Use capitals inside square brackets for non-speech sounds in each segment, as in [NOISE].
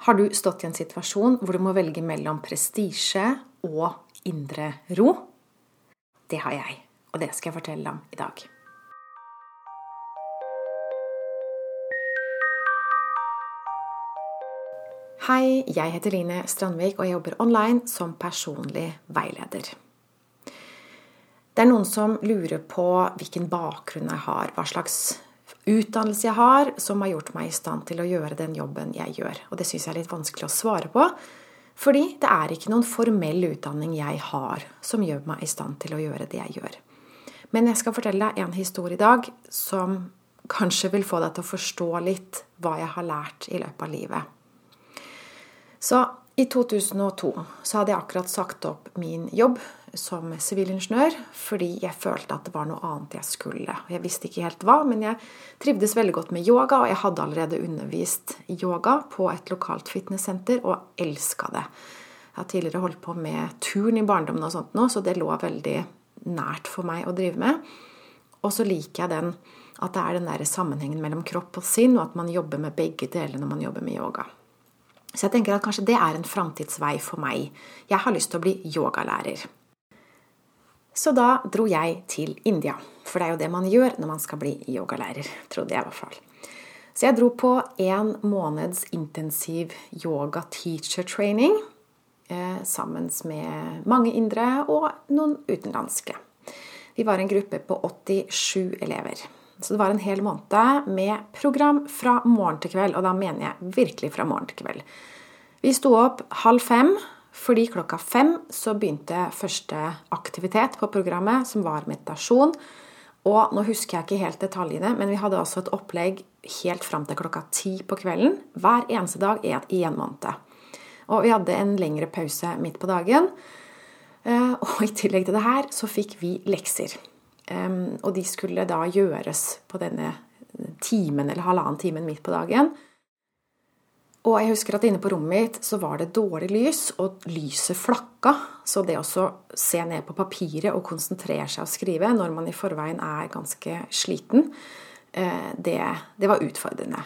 Har du stått i en situasjon hvor du må velge mellom prestisje og indre ro? Det har jeg, og det skal jeg fortelle om i dag. Hei, jeg heter Line Strandvik, og jeg jobber online som personlig veileder. Det er noen som lurer på hvilken bakgrunn jeg har, hva slags utdannelse jeg har som har gjort meg i stand til å gjøre den jobben jeg gjør. Og det syns jeg er litt vanskelig å svare på. Fordi det er ikke noen formell utdanning jeg har som gjør meg i stand til å gjøre det jeg gjør. Men jeg skal fortelle deg en historie i dag som kanskje vil få deg til å forstå litt hva jeg har lært i løpet av livet. Så i 2002 så hadde jeg akkurat sagt opp min jobb som sivilingeniør fordi jeg følte at det var noe annet jeg skulle. Jeg visste ikke helt hva, men jeg trivdes veldig godt med yoga, og jeg hadde allerede undervist yoga på et lokalt fitnesssenter og elska det. Jeg har tidligere holdt på med turn i barndommen og sånt nå, så det lå veldig nært for meg å drive med. Og så liker jeg den at det er den der sammenhengen mellom kropp og sinn, og at man jobber med begge deler når man jobber med yoga. Så jeg tenker at kanskje det er en framtidsvei for meg. Jeg har lyst til å bli yogalærer. Så da dro jeg til India. For det er jo det man gjør når man skal bli yogalærer. Trodde jeg i hvert fall. Så jeg dro på en måneds intensiv yoga teacher training eh, sammen med mange indre og noen utenlandske. Vi var en gruppe på 87 elever. Så det var en hel måned med program fra morgen til kveld, og da mener jeg virkelig fra morgen til kveld. Vi sto opp halv fem fordi klokka fem så begynte første aktivitet på programmet, som var meditasjon. Og nå husker jeg ikke helt detaljene, men vi hadde altså et opplegg helt fram til klokka ti på kvelden hver eneste dag i en måned. Og vi hadde en lengre pause midt på dagen. Eh, og i tillegg til det her så fikk vi lekser. Og de skulle da gjøres på denne timen eller halvannen timen midt på dagen. Og jeg husker at inne på rommet mitt så var det dårlig lys, og lyset flakka. Så det å se ned på papiret og konsentrere seg og skrive når man i forveien er ganske sliten, eh, det, det var utfordrende.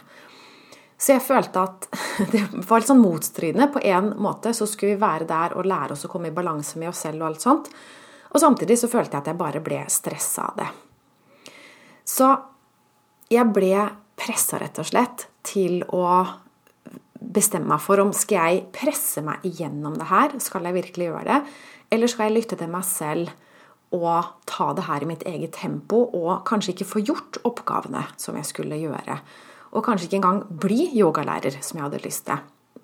Så jeg følte at [LAUGHS] det var litt sånn motstridende. På en måte så skulle vi være der og lære oss å komme i balanse med oss selv og alt sånt. Og samtidig så følte jeg at jeg bare ble stressa av det. Så jeg ble pressa rett og slett til å bestemme meg for om skal jeg presse meg igjennom det her, skal jeg virkelig gjøre det, eller skal jeg lytte til meg selv og ta det her i mitt eget tempo og kanskje ikke få gjort oppgavene som jeg skulle gjøre. Og kanskje ikke engang bli yogalærer, som jeg hadde lyst til.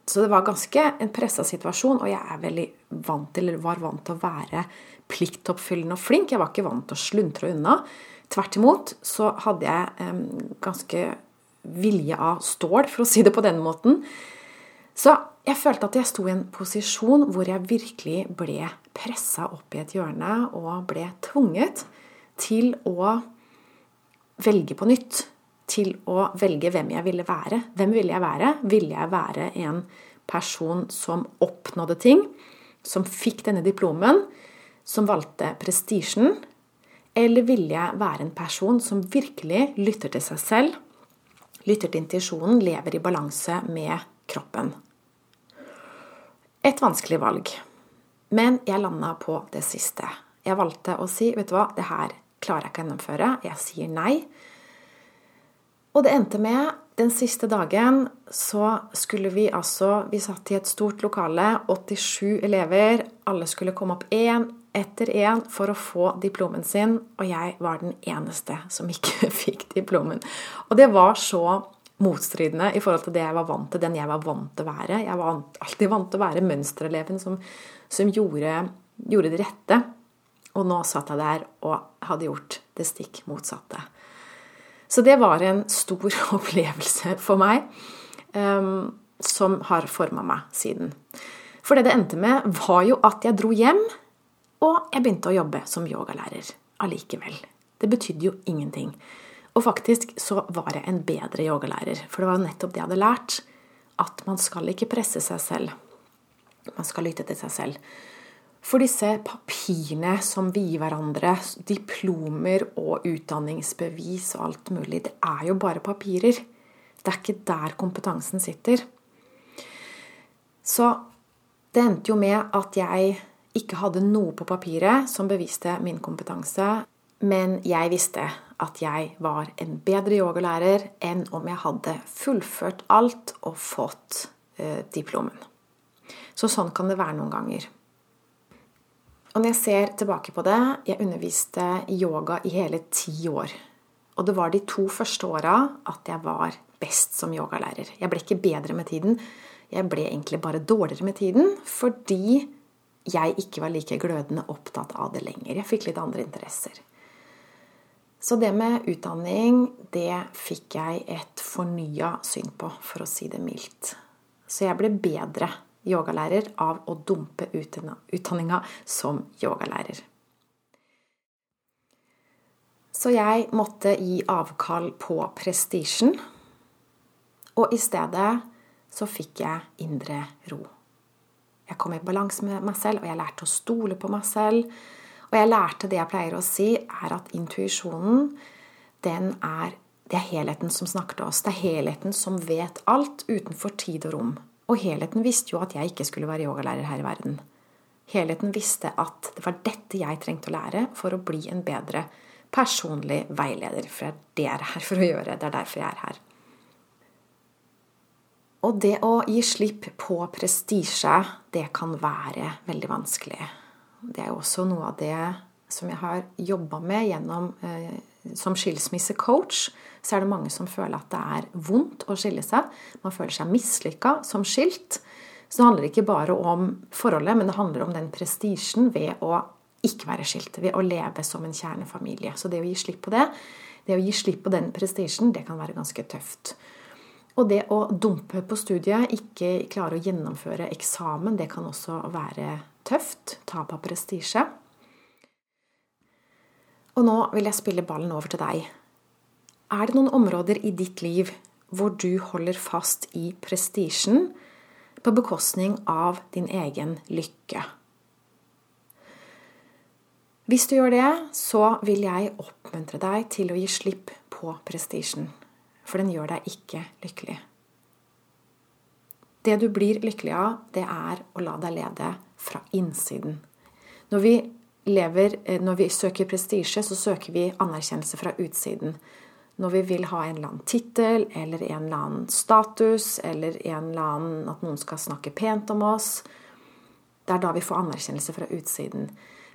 Så det var ganske en pressa situasjon, og jeg er veldig vant til, eller var vant til å være pliktoppfyllende og flink. Jeg var ikke vant til å sluntre unna. Tvert imot så hadde jeg eh, ganske vilje av stål, for å si det på den måten. Så jeg følte at jeg sto i en posisjon hvor jeg virkelig ble pressa opp i et hjørne og ble tvunget til å velge på nytt. Til å velge hvem jeg ville være. Hvem ville jeg være? Ville jeg være en person som oppnådde ting? Som fikk denne diplomen? Som valgte prestisjen? Eller ville jeg være en person som virkelig lytter til seg selv? lytter til intuisjonen, lever i balanse med kroppen. Et vanskelig valg. Men jeg landa på det siste. Jeg valgte å si vet du hva, det her klarer jeg ikke å gjennomføre. Jeg sier nei. Og det endte med den siste dagen så skulle vi altså Vi satt i et stort lokale, 87 elever. Alle skulle komme opp én etter én for å få diplomen sin, og jeg var den eneste som ikke [LAUGHS] fikk diplomen. Og det var så motstridende i forhold til det jeg var vant til, den jeg var vant til å være. Jeg var alltid vant til å være mønstereleven som, som gjorde, gjorde, det rette. Og nå satt jeg der og hadde gjort det stikk motsatte. Så det var en stor [LAUGHS] opplevelse for meg, um, som har forma meg siden. For det det endte med, var jo at jeg dro hjem og jeg begynte å jobbe som yogalærer allikevel. Det betydde jo ingenting. Og faktisk så var jeg en bedre yogalærer, for det var nettopp det jeg hadde lært. At man skal ikke presse seg selv. Man skal lytte til seg selv. For disse papirene som vi gir hverandre, diplomer og utdanningsbevis og alt mulig, det er jo bare papirer. Det er ikke der kompetansen sitter. Så det endte jo med at jeg ikke hadde noe på papiret som beviste min kompetanse, men jeg visste at jeg var en bedre yogalærer enn om jeg hadde fullført alt og fått eh, diplomen. Så sånn kan det være noen ganger. Og når jeg ser tilbake på det Jeg underviste i yoga i hele ti år. Og det var de to første åra at jeg var best som yogalærer. Jeg ble ikke bedre med tiden. Jeg ble egentlig bare dårligere med tiden fordi jeg ikke var like glødende opptatt av det lenger. Jeg fikk litt andre interesser. Så det med utdanning, det fikk jeg et fornya syn på, for å si det mildt. Så jeg ble bedre yogalærer av å dumpe utdanninga som yogalærer. Så jeg måtte gi avkall på prestisjen, og i stedet så fikk jeg indre ro. Jeg kom i balanse med meg selv, og jeg lærte å stole på meg selv. Og jeg lærte det jeg pleier å si, er at intuisjonen, den er det er helheten som snakker til oss. Det er helheten som vet alt utenfor tid og rom. Og helheten visste jo at jeg ikke skulle være yogalærer her i verden. Helheten visste at det var dette jeg trengte å lære for å bli en bedre personlig veileder. For det er det jeg er her for å gjøre. Det er derfor jeg er her. Og det å gi slipp på prestisje, det kan være veldig vanskelig. Det er jo også noe av det som jeg har jobba med gjennom eh, som skilsmissecoach. Så er det mange som føler at det er vondt å skille seg. Man føler seg mislykka som skilt. Så det handler ikke bare om forholdet, men det handler om den prestisjen ved å ikke være skilt. Ved å leve som en kjernefamilie. Så det å gi slipp på det, det å gi slipp på den prestisjen, det kan være ganske tøft. Og det å dumpe på studiet, ikke klare å gjennomføre eksamen, det kan også være tøft. Tap av prestisje. Og nå vil jeg spille ballen over til deg. Er det noen områder i ditt liv hvor du holder fast i prestisjen på bekostning av din egen lykke? Hvis du gjør det, så vil jeg oppmuntre deg til å gi slipp på prestisjen for den gjør deg ikke lykkelig. Det du blir lykkelig av, det er å la deg lede fra innsiden. Når vi, lever, eh, når vi søker prestisje, så søker vi anerkjennelse fra utsiden. Når vi vil ha en eller annen tittel eller en eller annen status eller en eller annen, at noen skal snakke pent om oss Det er da vi får anerkjennelse fra utsiden.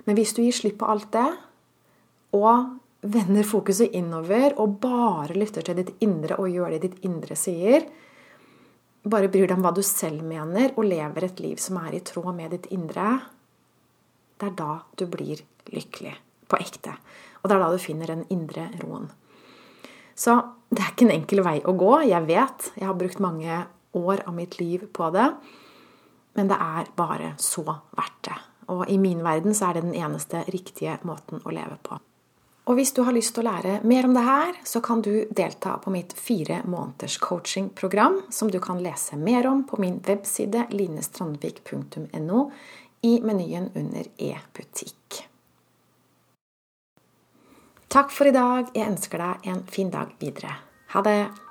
Men hvis du gir slipp på alt det, og vender fokuset innover og bare lytter til ditt indre og gjør det ditt indre sier, bare bryr deg om hva du selv mener, og lever et liv som er i tråd med ditt indre, det er da du blir lykkelig. På ekte. Og det er da du finner den indre roen. Så det er ikke en enkel vei å gå. Jeg vet. Jeg har brukt mange år av mitt liv på det. Men det er bare så verdt det. Og i min verden så er det den eneste riktige måten å leve på. Og hvis du har lyst til å lære mer om det her, så kan du delta på mitt fire måneders coachingprogram, som du kan lese mer om på min webside linestrandvik.no i menyen under e-butikk. Takk for i dag. Jeg ønsker deg en fin dag videre. Ha det!